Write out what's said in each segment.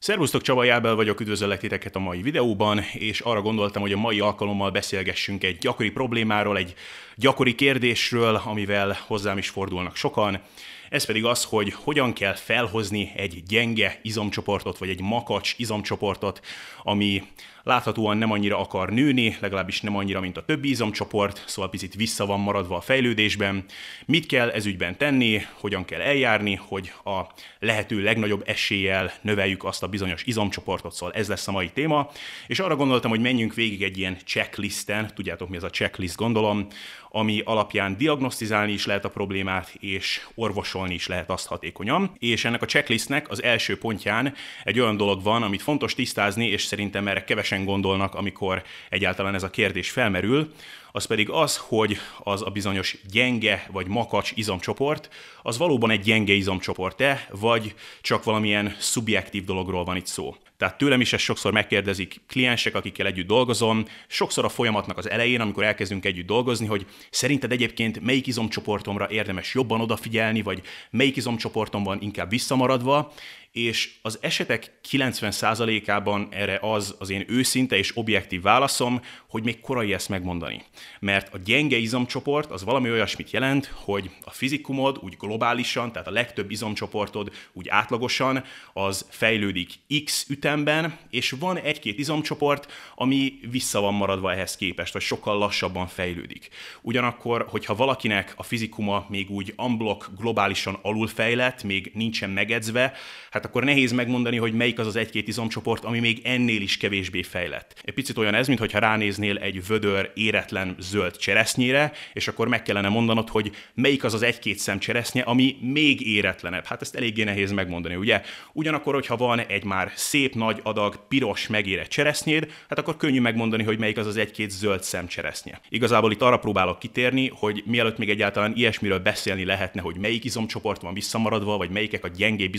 Szervusztok, Csaba Jábel vagyok, üdvözöllek titeket a mai videóban, és arra gondoltam, hogy a mai alkalommal beszélgessünk egy gyakori problémáról, egy gyakori kérdésről, amivel hozzám is fordulnak sokan. Ez pedig az, hogy hogyan kell felhozni egy gyenge izomcsoportot, vagy egy makacs izomcsoportot, ami láthatóan nem annyira akar nőni, legalábbis nem annyira, mint a többi izomcsoport, szóval picit vissza van maradva a fejlődésben. Mit kell ez ügyben tenni, hogyan kell eljárni, hogy a lehető legnagyobb eséllyel növeljük azt a bizonyos izomcsoportot, szóval ez lesz a mai téma. És arra gondoltam, hogy menjünk végig egy ilyen checklisten, tudjátok mi ez a checklist gondolom, ami alapján diagnosztizálni is lehet a problémát, és orvosolni is lehet azt hatékonyan. És ennek a checklistnek az első pontján egy olyan dolog van, amit fontos tisztázni, és szerintem erre kevesen gondolnak, amikor egyáltalán ez a kérdés felmerül, az pedig az, hogy az a bizonyos gyenge vagy makacs izomcsoport, az valóban egy gyenge izomcsoport-e, vagy csak valamilyen szubjektív dologról van itt szó. Tehát tőlem is ezt sokszor megkérdezik kliensek, akikkel együtt dolgozom, sokszor a folyamatnak az elején, amikor elkezdünk együtt dolgozni, hogy szerinted egyébként melyik izomcsoportomra érdemes jobban odafigyelni, vagy melyik izomcsoportom van inkább visszamaradva, és az esetek 90%-ában erre az az én őszinte és objektív válaszom, hogy még korai ezt megmondani. Mert a gyenge izomcsoport az valami olyasmit jelent, hogy a fizikumod úgy globálisan, tehát a legtöbb izomcsoportod úgy átlagosan, az fejlődik X ütemben, és van egy-két izomcsoport, ami vissza van maradva ehhez képest, vagy sokkal lassabban fejlődik. Ugyanakkor, hogyha valakinek a fizikuma még úgy unblock globálisan alulfejlett, még nincsen megedzve, hát akkor nehéz megmondani, hogy melyik az az egy-két izomcsoport, ami még ennél is kevésbé fejlett. Egy picit olyan ez, mintha ránéznél egy vödör éretlen zöld cseresznyére, és akkor meg kellene mondanod, hogy melyik az az egy-két szem cseresznye, ami még éretlenebb. Hát ezt eléggé nehéz megmondani, ugye? Ugyanakkor, hogyha van egy már szép nagy adag piros megérett cseresznyéd, hát akkor könnyű megmondani, hogy melyik az az egy-két zöld szem cseresznye. Igazából itt arra próbálok kitérni, hogy mielőtt még egyáltalán ilyesmiről beszélni lehetne, hogy melyik izomcsoport van visszamaradva, vagy melyikek a gyengébb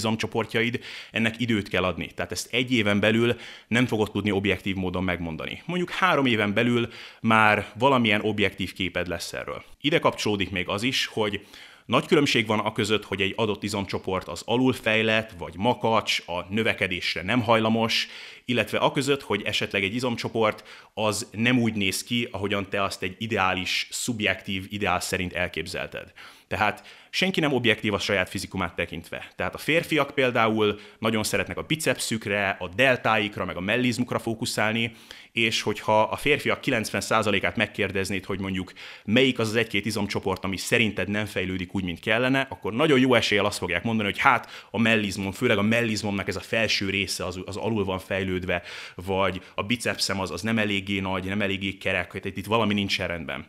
izomcsoportjaid, ennek időt kell adni. Tehát ezt egy éven belül nem fogod tudni objektív módon megmondani. Mondjuk három éven belül már valamilyen objektív képed lesz erről. Ide kapcsolódik még az is, hogy nagy különbség van a között, hogy egy adott izomcsoport az alulfejlett vagy makacs, a növekedésre nem hajlamos, illetve a között, hogy esetleg egy izomcsoport az nem úgy néz ki, ahogyan te azt egy ideális, szubjektív ideál szerint elképzelted. Tehát senki nem objektív a saját fizikumát tekintve. Tehát a férfiak például nagyon szeretnek a bicepszükre, a deltáikra, meg a mellizmukra fókuszálni, és hogyha a férfiak 90%-át megkérdeznéd, hogy mondjuk melyik az az egy-két izomcsoport, ami szerinted nem fejlődik úgy, mint kellene, akkor nagyon jó eséllyel azt fogják mondani, hogy hát a mellizmom, főleg a mellizmomnak ez a felső része az, az alul van fejlődve, vagy a bicepszem az, az nem eléggé nagy, nem eléggé kerek, hogy itt valami nincs rendben.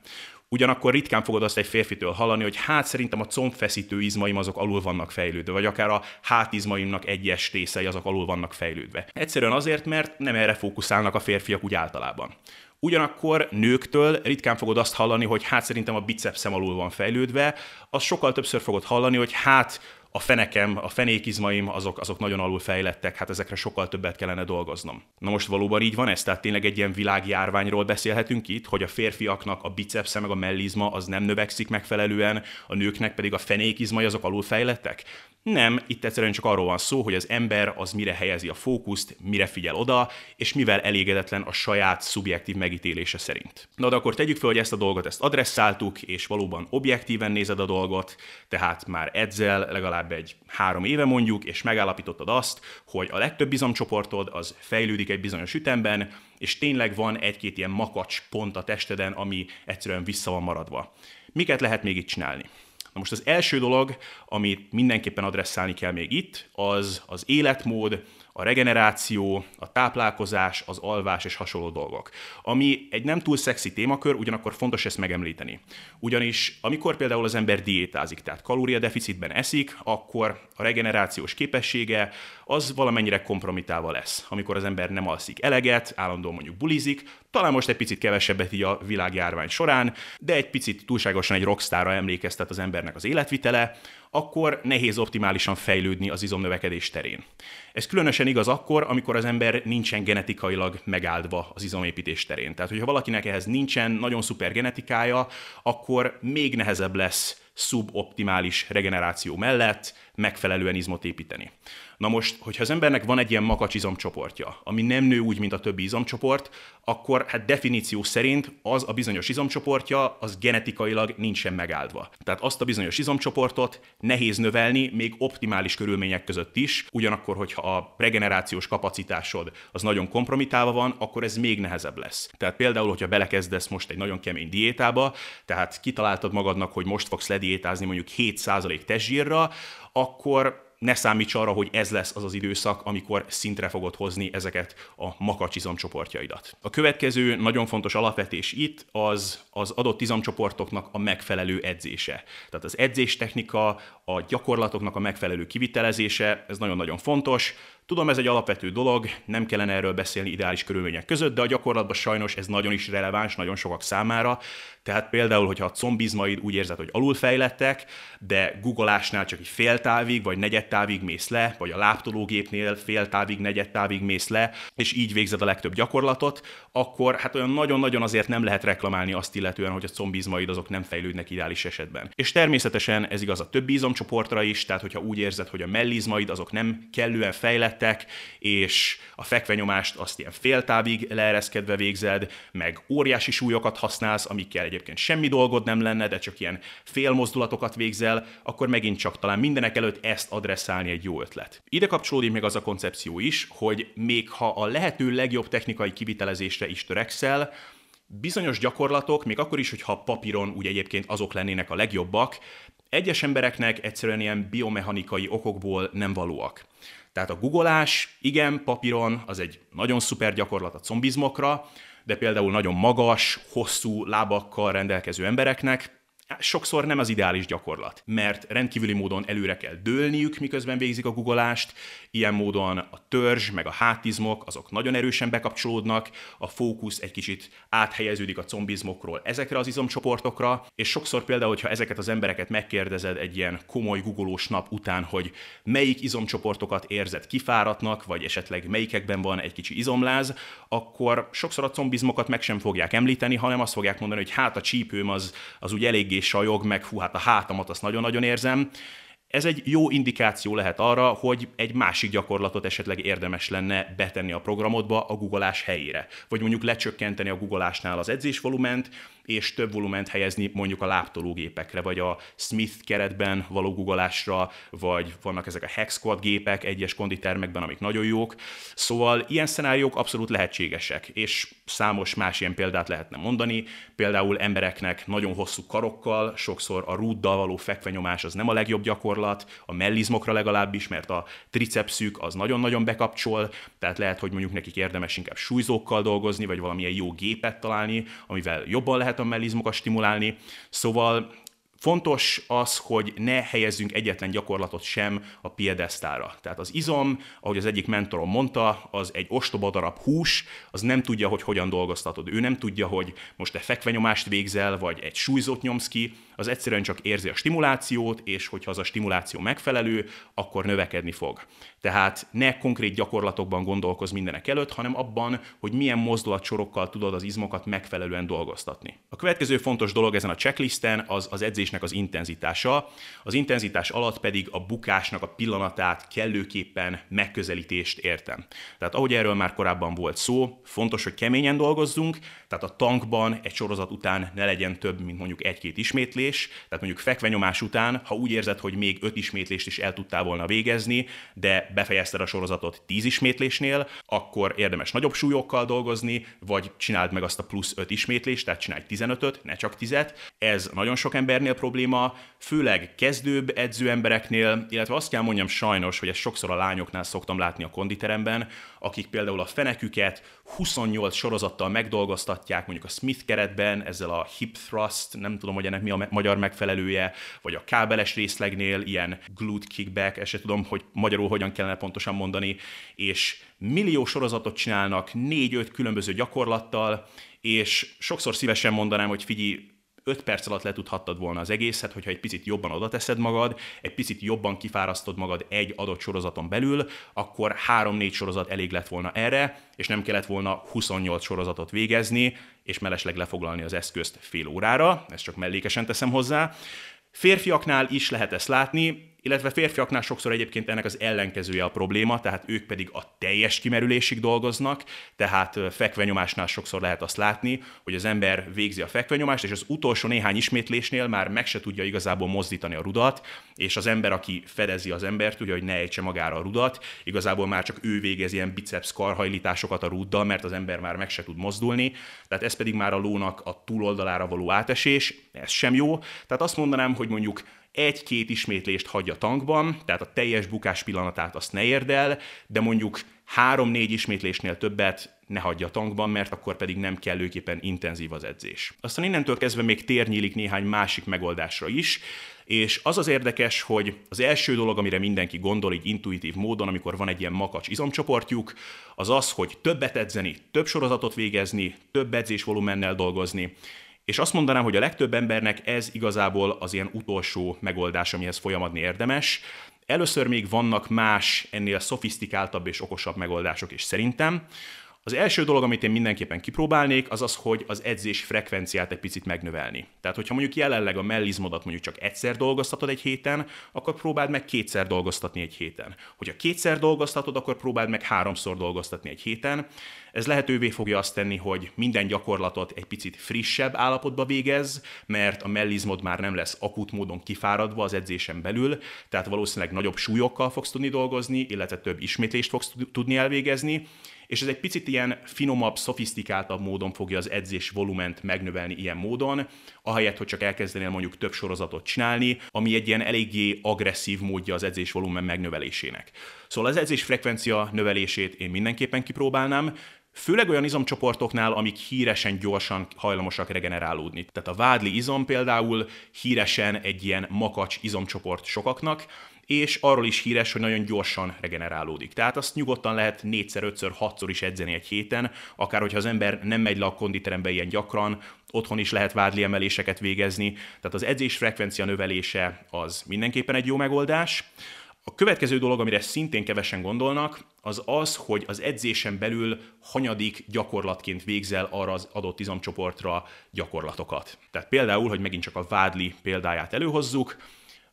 Ugyanakkor ritkán fogod azt egy férfitől hallani, hogy hát szerintem a combfeszítő izmaim azok alul vannak fejlődve, vagy akár a hátizmaimnak egyes részei azok alul vannak fejlődve. Egyszerűen azért, mert nem erre fókuszálnak a férfiak úgy általában. Ugyanakkor nőktől ritkán fogod azt hallani, hogy hát szerintem a bicepszem alul van fejlődve, azt sokkal többször fogod hallani, hogy hát a fenekem, a fenékizmaim, azok, azok nagyon alul fejlettek, hát ezekre sokkal többet kellene dolgoznom. Na most valóban így van ez? Tehát tényleg egy ilyen világjárványról beszélhetünk itt, hogy a férfiaknak a bicepsze meg a mellizma az nem növekszik megfelelően, a nőknek pedig a fenékizmai azok alul fejlettek? Nem, itt egyszerűen csak arról van szó, hogy az ember az mire helyezi a fókuszt, mire figyel oda, és mivel elégedetlen a saját szubjektív megítélése szerint. Na de akkor tegyük fel, hogy ezt a dolgot ezt adresszáltuk, és valóban objektíven nézed a dolgot, tehát már edzel legalább egy három éve mondjuk, és megállapítottad azt, hogy a legtöbb bizomcsoportod az fejlődik egy bizonyos ütemben, és tényleg van egy-két ilyen makacs pont a testeden, ami egyszerűen vissza van maradva. Miket lehet még itt csinálni? Na most az első dolog, amit mindenképpen adresszálni kell még itt, az az életmód, a regeneráció, a táplálkozás, az alvás és hasonló dolgok. Ami egy nem túl szexi témakör, ugyanakkor fontos ezt megemlíteni. Ugyanis amikor például az ember diétázik, tehát kalóriadeficitben eszik, akkor a regenerációs képessége az valamennyire kompromitálva lesz. Amikor az ember nem alszik eleget, állandóan mondjuk bulizik, talán most egy picit kevesebbet így a világjárvány során, de egy picit túlságosan egy rockstarra emlékeztet az embernek az életvitele, akkor nehéz optimálisan fejlődni az izomnövekedés terén. Ez különösen igaz akkor, amikor az ember nincsen genetikailag megáldva az izomépítés terén. Tehát, hogyha valakinek ehhez nincsen nagyon szuper genetikája, akkor még nehezebb lesz szuboptimális regeneráció mellett megfelelően izmot építeni. Na most, hogyha az embernek van egy ilyen makacs izomcsoportja, ami nem nő úgy, mint a többi izomcsoport, akkor hát definíció szerint az a bizonyos izomcsoportja, az genetikailag nincsen megáldva. Tehát azt a bizonyos izomcsoportot nehéz növelni, még optimális körülmények között is, ugyanakkor, hogyha a regenerációs kapacitásod az nagyon kompromitálva van, akkor ez még nehezebb lesz. Tehát például, hogyha belekezdesz most egy nagyon kemény diétába, tehát kitaláltad magadnak, hogy most fogsz lediétázni mondjuk 7% testzsírra, akkor ne számíts arra, hogy ez lesz az az időszak, amikor szintre fogod hozni ezeket a makacs izomcsoportjaidat. A következő nagyon fontos alapvetés itt az az adott izomcsoportoknak a megfelelő edzése. Tehát az edzéstechnika, a gyakorlatoknak a megfelelő kivitelezése, ez nagyon-nagyon fontos. Tudom, ez egy alapvető dolog, nem kellene erről beszélni ideális körülmények között, de a gyakorlatban sajnos ez nagyon is releváns, nagyon sokak számára. Tehát például, hogyha a combizmaid úgy érzed, hogy alulfejlettek, de googolásnál csak egy fél távig, vagy negyed távig mész le, vagy a láptológépnél fél távig, negyed távig mész le, és így végzed a legtöbb gyakorlatot, akkor hát olyan nagyon-nagyon azért nem lehet reklamálni azt illetően, hogy a combizmaid azok nem fejlődnek ideális esetben. És természetesen ez igaz a többi izomcsoportra is, tehát hogyha úgy érzed, hogy a mellizmaid azok nem kellően fejlettek, és a fekvenyomást azt ilyen féltávig leereszkedve végzed, meg óriási súlyokat használsz, amikkel egyébként semmi dolgod nem lenne, de csak ilyen félmozdulatokat végzel, akkor megint csak talán mindenek előtt ezt adresszálni egy jó ötlet. Ide kapcsolódik még az a koncepció is, hogy még ha a lehető legjobb technikai kivitelezésre is törekszel, bizonyos gyakorlatok, még akkor is, hogyha papíron úgy egyébként azok lennének a legjobbak, egyes embereknek egyszerűen ilyen biomechanikai okokból nem valóak. Tehát a googolás, igen, papíron az egy nagyon szuper gyakorlat a combizmokra, de például nagyon magas, hosszú lábakkal rendelkező embereknek sokszor nem az ideális gyakorlat, mert rendkívüli módon előre kell dőlniük, miközben végzik a guggolást, ilyen módon a törzs, meg a hátizmok, azok nagyon erősen bekapcsolódnak, a fókusz egy kicsit áthelyeződik a combizmokról ezekre az izomcsoportokra, és sokszor például, hogyha ezeket az embereket megkérdezed egy ilyen komoly guggolós nap után, hogy melyik izomcsoportokat érzed kifáradtnak, vagy esetleg melyikekben van egy kicsi izomláz, akkor sokszor a combizmokat meg sem fogják említeni, hanem azt fogják mondani, hogy hát a csípőm az, az úgy eléggé sajog, meg hú, hát a hátamat azt nagyon-nagyon érzem. Ez egy jó indikáció lehet arra, hogy egy másik gyakorlatot esetleg érdemes lenne betenni a programodba a googolás helyére. Vagy mondjuk lecsökkenteni a googolásnál az edzésvolument, és több volument helyezni mondjuk a láptológépekre, vagy a Smith keretben való googolásra, vagy vannak ezek a Hex Squad gépek egyes konditermekben, amik nagyon jók. Szóval ilyen szenáriók abszolút lehetségesek, és számos más ilyen példát lehetne mondani. Például embereknek nagyon hosszú karokkal, sokszor a rúddal való fekvenyomás az nem a legjobb gyakorlat, a mellizmokra legalábbis, mert a tricepszük az nagyon-nagyon bekapcsol, tehát lehet, hogy mondjuk nekik érdemes inkább súlyzókkal dolgozni, vagy valamilyen jó gépet találni, amivel jobban lehet a mellizmokat stimulálni. Szóval Fontos az, hogy ne helyezzünk egyetlen gyakorlatot sem a piedesztára. Tehát az izom, ahogy az egyik mentorom mondta, az egy ostoba darab hús, az nem tudja, hogy hogyan dolgoztatod. Ő nem tudja, hogy most te fekvenyomást végzel, vagy egy súlyzót nyomsz ki, az egyszerűen csak érzi a stimulációt, és hogyha az a stimuláció megfelelő, akkor növekedni fog. Tehát ne konkrét gyakorlatokban gondolkoz mindenek előtt, hanem abban, hogy milyen mozdulatsorokkal tudod az izmokat megfelelően dolgoztatni. A következő fontos dolog ezen a checklisten az az edzésnek az intenzitása. Az intenzitás alatt pedig a bukásnak a pillanatát kellőképpen megközelítést értem. Tehát ahogy erről már korábban volt szó, fontos, hogy keményen dolgozzunk, tehát a tankban egy sorozat után ne legyen több, mint mondjuk egy-két ismétlés, tehát mondjuk fekvenyomás után, ha úgy érzed, hogy még öt ismétlést is el tudtál volna végezni, de befejezted a sorozatot 10 ismétlésnél, akkor érdemes nagyobb súlyokkal dolgozni, vagy csináld meg azt a plusz 5 ismétlést, tehát csinálj 15-öt, ne csak 10 -et. Ez nagyon sok embernél probléma, főleg kezdőbb edző embereknél, illetve azt kell mondjam sajnos, hogy ezt sokszor a lányoknál szoktam látni a konditeremben, akik például a feneküket 28 sorozattal megdolgoztatják, mondjuk a Smith keretben, ezzel a hip thrust, nem tudom, hogy ennek mi a magyar megfelelője, vagy a kábeles részlegnél, ilyen glute kickback, se tudom, hogy magyarul hogyan kellene pontosan mondani, és millió sorozatot csinálnak négy-öt különböző gyakorlattal, és sokszor szívesen mondanám, hogy figyelj, 5 perc alatt letudhattad volna az egészet, hogyha egy picit jobban oda teszed magad, egy picit jobban kifárasztod magad egy adott sorozaton belül, akkor 3-4 sorozat elég lett volna erre, és nem kellett volna 28 sorozatot végezni, és mellesleg lefoglalni az eszközt fél órára, ezt csak mellékesen teszem hozzá. Férfiaknál is lehet ezt látni, illetve férfiaknál sokszor egyébként ennek az ellenkezője a probléma, tehát ők pedig a teljes kimerülésig dolgoznak, tehát fekvenyomásnál sokszor lehet azt látni, hogy az ember végzi a fekvenyomást, és az utolsó néhány ismétlésnél már meg se tudja igazából mozdítani a rudat, és az ember, aki fedezi az embert, tudja, hogy ne ejtse magára a rudat, igazából már csak ő végez ilyen biceps karhajlításokat a ruddal, mert az ember már meg se tud mozdulni, tehát ez pedig már a lónak a túloldalára való átesés, ez sem jó. Tehát azt mondanám, hogy mondjuk egy-két ismétlést hagyja tankban, tehát a teljes bukás pillanatát azt ne érd el, de mondjuk három-négy ismétlésnél többet ne hagyja tankban, mert akkor pedig nem kellőképpen intenzív az edzés. Aztán innentől kezdve még tér nyílik néhány másik megoldásra is, és az az érdekes, hogy az első dolog, amire mindenki gondol így intuitív módon, amikor van egy ilyen makacs izomcsoportjuk, az az, hogy többet edzeni, több sorozatot végezni, több edzésvolumennel dolgozni, és azt mondanám, hogy a legtöbb embernek ez igazából az ilyen utolsó megoldás, amihez folyamadni érdemes. Először még vannak más, ennél szofisztikáltabb és okosabb megoldások is szerintem. Az első dolog, amit én mindenképpen kipróbálnék, az az, hogy az edzés frekvenciát egy picit megnövelni. Tehát, hogyha mondjuk jelenleg a mellizmodat mondjuk csak egyszer dolgoztatod egy héten, akkor próbáld meg kétszer dolgoztatni egy héten. Hogyha kétszer dolgoztatod, akkor próbáld meg háromszor dolgoztatni egy héten. Ez lehetővé fogja azt tenni, hogy minden gyakorlatot egy picit frissebb állapotba végez, mert a mellizmod már nem lesz akut módon kifáradva az edzésen belül, tehát valószínűleg nagyobb súlyokkal fogsz tudni dolgozni, illetve több ismétlést fogsz tudni elvégezni, és ez egy picit ilyen finomabb, szofisztikáltabb módon fogja az edzés volument megnövelni ilyen módon, ahelyett, hogy csak elkezdenél mondjuk több sorozatot csinálni, ami egy ilyen eléggé agresszív módja az edzés volumen megnövelésének. Szóval az edzés frekvencia növelését én mindenképpen kipróbálnám, Főleg olyan izomcsoportoknál, amik híresen gyorsan hajlamosak regenerálódni. Tehát a vádli izom például híresen egy ilyen makacs izomcsoport sokaknak, és arról is híres, hogy nagyon gyorsan regenerálódik. Tehát azt nyugodtan lehet négyszer, ötször, hatszor is edzeni egy héten, akár hogyha az ember nem megy le a konditerembe ilyen gyakran, otthon is lehet vádli emeléseket végezni, tehát az edzés frekvencia növelése az mindenképpen egy jó megoldás. A következő dolog, amire szintén kevesen gondolnak, az az, hogy az edzésen belül hanyadik gyakorlatként végzel arra az adott izomcsoportra gyakorlatokat. Tehát például, hogy megint csak a vádli példáját előhozzuk,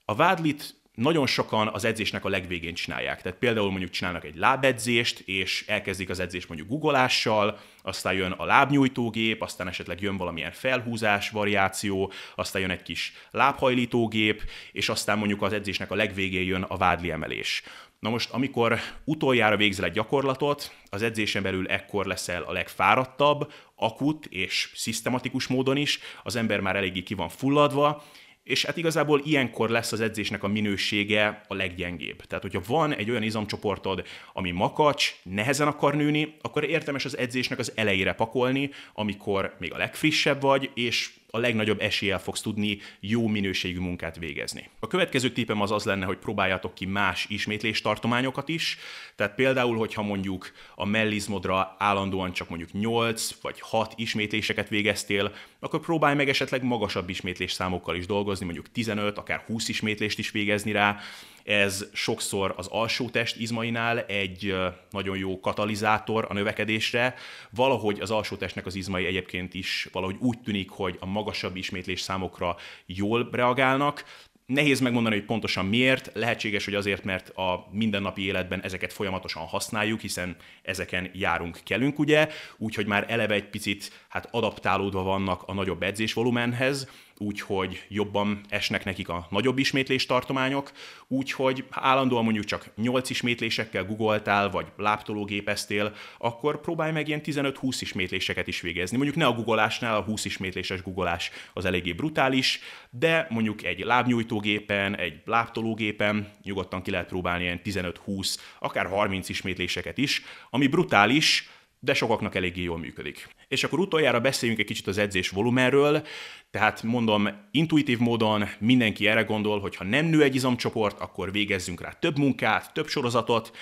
a vádlit nagyon sokan az edzésnek a legvégén csinálják. Tehát például mondjuk csinálnak egy lábedzést, és elkezdik az edzést mondjuk guggolással, aztán jön a lábnyújtógép, aztán esetleg jön valamilyen felhúzás variáció, aztán jön egy kis lábhajlítógép, és aztán mondjuk az edzésnek a legvégén jön a vádli emelés. Na most, amikor utoljára végzel egy gyakorlatot, az edzésen belül ekkor leszel a legfáradtabb, akut és szisztematikus módon is, az ember már eléggé ki van fulladva, és hát igazából ilyenkor lesz az edzésnek a minősége a leggyengébb. Tehát, hogyha van egy olyan izomcsoportod, ami makacs, nehezen akar nőni, akkor érdemes az edzésnek az elejére pakolni, amikor még a legfrissebb vagy, és a legnagyobb eséllyel fogsz tudni jó minőségű munkát végezni. A következő tippem az az lenne, hogy próbáljátok ki más ismétlés tartományokat is, tehát például, hogyha mondjuk a mellizmodra állandóan csak mondjuk 8 vagy 6 ismétléseket végeztél, akkor próbálj meg esetleg magasabb ismétlés számokkal is dolgozni, mondjuk 15, akár 20 ismétlést is végezni rá, ez sokszor az alsó test izmainál egy nagyon jó katalizátor a növekedésre. Valahogy az alsó testnek az izmai egyébként is valahogy úgy tűnik, hogy a magasabb ismétlés számokra jól reagálnak, Nehéz megmondani, hogy pontosan miért. Lehetséges, hogy azért, mert a mindennapi életben ezeket folyamatosan használjuk, hiszen ezeken járunk, kelünk, ugye, úgyhogy már eleve egy picit hát adaptálódva vannak a nagyobb edzésvolumenhez, úgyhogy jobban esnek nekik a nagyobb ismétlés tartományok, úgyhogy ha állandóan mondjuk csak 8 ismétlésekkel googoltál, vagy láptológépeztél, akkor próbálj meg ilyen 15-20 ismétléseket is végezni. Mondjuk ne a googolásnál, a 20 ismétléses googolás az eléggé brutális, de mondjuk egy lábnyújtógépen, egy láptológépen nyugodtan ki lehet próbálni ilyen 15-20, akár 30 ismétléseket is, ami brutális, de sokaknak eléggé jól működik. És akkor utoljára beszéljünk egy kicsit az edzés volumenről, tehát mondom, intuitív módon mindenki erre gondol, hogy ha nem nő egy izomcsoport, akkor végezzünk rá több munkát, több sorozatot,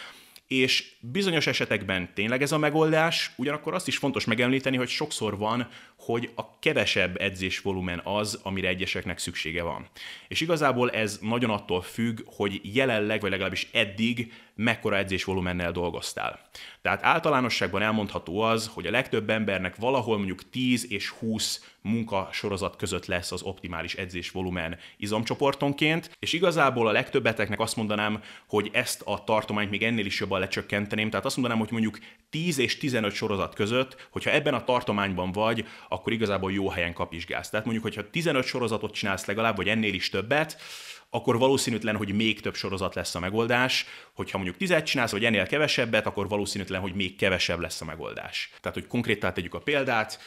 és bizonyos esetekben tényleg ez a megoldás, ugyanakkor azt is fontos megemlíteni, hogy sokszor van, hogy a kevesebb edzésvolumen az, amire egyeseknek szüksége van. És igazából ez nagyon attól függ, hogy jelenleg, vagy legalábbis eddig mekkora edzésvolumennel dolgoztál. Tehát általánosságban elmondható az, hogy a legtöbb embernek valahol mondjuk 10 és 20 munkasorozat között lesz az optimális edzésvolumen izomcsoportonként, és igazából a legtöbbeteknek azt mondanám, hogy ezt a tartományt még ennél is jobban lecsökkenteném, tehát azt mondanám, hogy mondjuk 10 és 15 sorozat között, hogyha ebben a tartományban vagy, akkor igazából jó helyen kapizsgálsz. Tehát mondjuk, hogyha 15 sorozatot csinálsz legalább, vagy ennél is többet, akkor valószínűtlen, hogy még több sorozat lesz a megoldás. Hogyha mondjuk tizet csinálsz, vagy ennél kevesebbet, akkor valószínűtlen, hogy még kevesebb lesz a megoldás. Tehát, hogy konkrétan tegyük a példát,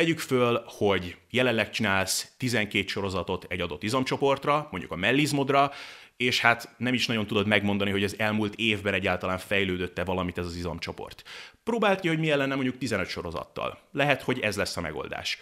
Tegyük föl, hogy jelenleg csinálsz 12 sorozatot egy adott izomcsoportra, mondjuk a mellizmodra, és hát nem is nagyon tudod megmondani, hogy az elmúlt évben egyáltalán fejlődött-e valamit ez az izomcsoport. Próbáld ki, hogy milyen lenne mondjuk 15 sorozattal. Lehet, hogy ez lesz a megoldás.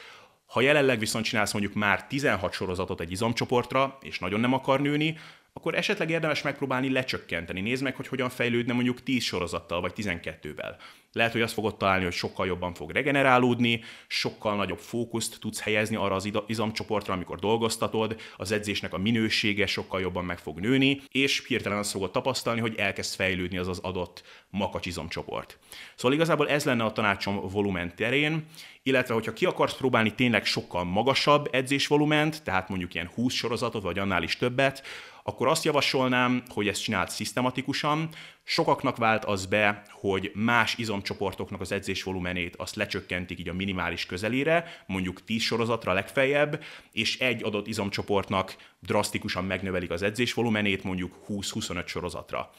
Ha jelenleg viszont csinálsz mondjuk már 16 sorozatot egy izomcsoportra, és nagyon nem akar nőni, akkor esetleg érdemes megpróbálni lecsökkenteni. Nézd meg, hogy hogyan fejlődne mondjuk 10 sorozattal vagy 12-vel. Lehet, hogy azt fogod találni, hogy sokkal jobban fog regenerálódni, sokkal nagyobb fókuszt tudsz helyezni arra az izomcsoportra, amikor dolgoztatod, az edzésnek a minősége sokkal jobban meg fog nőni, és hirtelen azt fogod tapasztalni, hogy elkezd fejlődni az az adott makacs izomcsoport. Szóval igazából ez lenne a tanácsom volumen terén, illetve hogyha ki akarsz próbálni tényleg sokkal magasabb edzésvolument, tehát mondjuk ilyen 20 sorozatot, vagy annál is többet, akkor azt javasolnám, hogy ezt csináld szisztematikusan. Sokaknak vált az be, hogy más izomcsoportoknak az edzésvolumenét azt lecsökkentik így a minimális közelére, mondjuk 10 sorozatra legfeljebb, és egy adott izomcsoportnak drasztikusan megnövelik az edzésvolumenét mondjuk 20-25 sorozatra.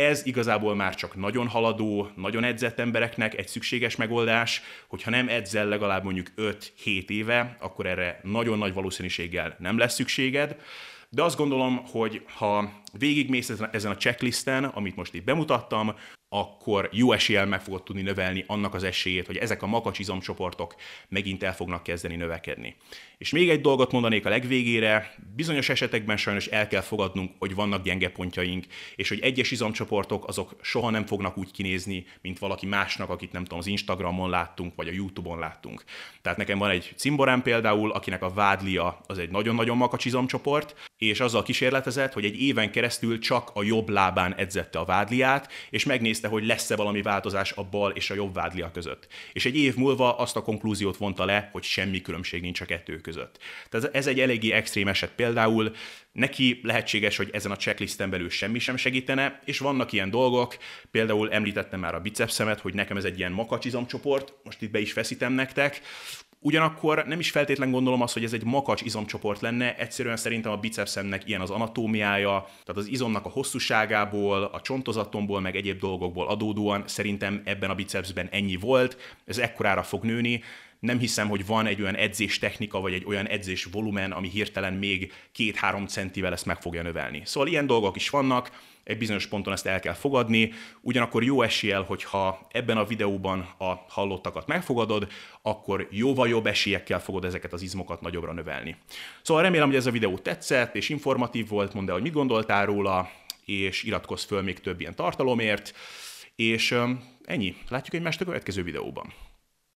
Ez igazából már csak nagyon haladó, nagyon edzett embereknek egy szükséges megoldás, hogyha nem edzel legalább mondjuk 5-7 éve, akkor erre nagyon nagy valószínűséggel nem lesz szükséged. De azt gondolom, hogy ha végigmész ezen a checklisten, amit most itt bemutattam, akkor jó eséllyel meg fogod tudni növelni annak az esélyét, hogy ezek a makacsizomcsoportok megint el fognak kezdeni növekedni. És még egy dolgot mondanék a legvégére, bizonyos esetekben sajnos el kell fogadnunk, hogy vannak gyenge pontjaink, és hogy egyes izomcsoportok azok soha nem fognak úgy kinézni, mint valaki másnak, akit nem tudom, az Instagramon láttunk, vagy a YouTube-on láttunk. Tehát nekem van egy cimborám például, akinek a vádlia az egy nagyon-nagyon makacs izomcsoport, és azzal kísérletezett, hogy egy éven keresztül csak a jobb lábán edzette a vádliát, és megnézte, hogy lesz-e valami változás a bal és a jobb vádlia között. És egy év múlva azt a konklúziót vonta le, hogy semmi különbség nincs a kettő között. Tehát ez egy eléggé extrém eset például, neki lehetséges, hogy ezen a checklisten belül semmi sem segítene, és vannak ilyen dolgok, például említettem már a bicepszemet, hogy nekem ez egy ilyen makacsizomcsoport, most itt be is feszítem nektek, Ugyanakkor nem is feltétlen gondolom azt, hogy ez egy makacs izomcsoport lenne, egyszerűen szerintem a bicepszemnek ilyen az anatómiája, tehát az izomnak a hosszúságából, a csontozatomból, meg egyéb dolgokból adódóan szerintem ebben a bicepsben ennyi volt, ez ekkorára fog nőni, nem hiszem, hogy van egy olyan edzés technika, vagy egy olyan edzés volumen, ami hirtelen még két-három centivel ezt meg fogja növelni. Szóval ilyen dolgok is vannak, egy bizonyos ponton ezt el kell fogadni, ugyanakkor jó eséllyel, hogyha ebben a videóban a hallottakat megfogadod, akkor jóval jobb esélyekkel fogod ezeket az izmokat nagyobbra növelni. Szóval remélem, hogy ez a videó tetszett és informatív volt, mondd el, hogy mit gondoltál róla, és iratkozz föl még több ilyen tartalomért, és ennyi. Látjuk egymást a következő videóban.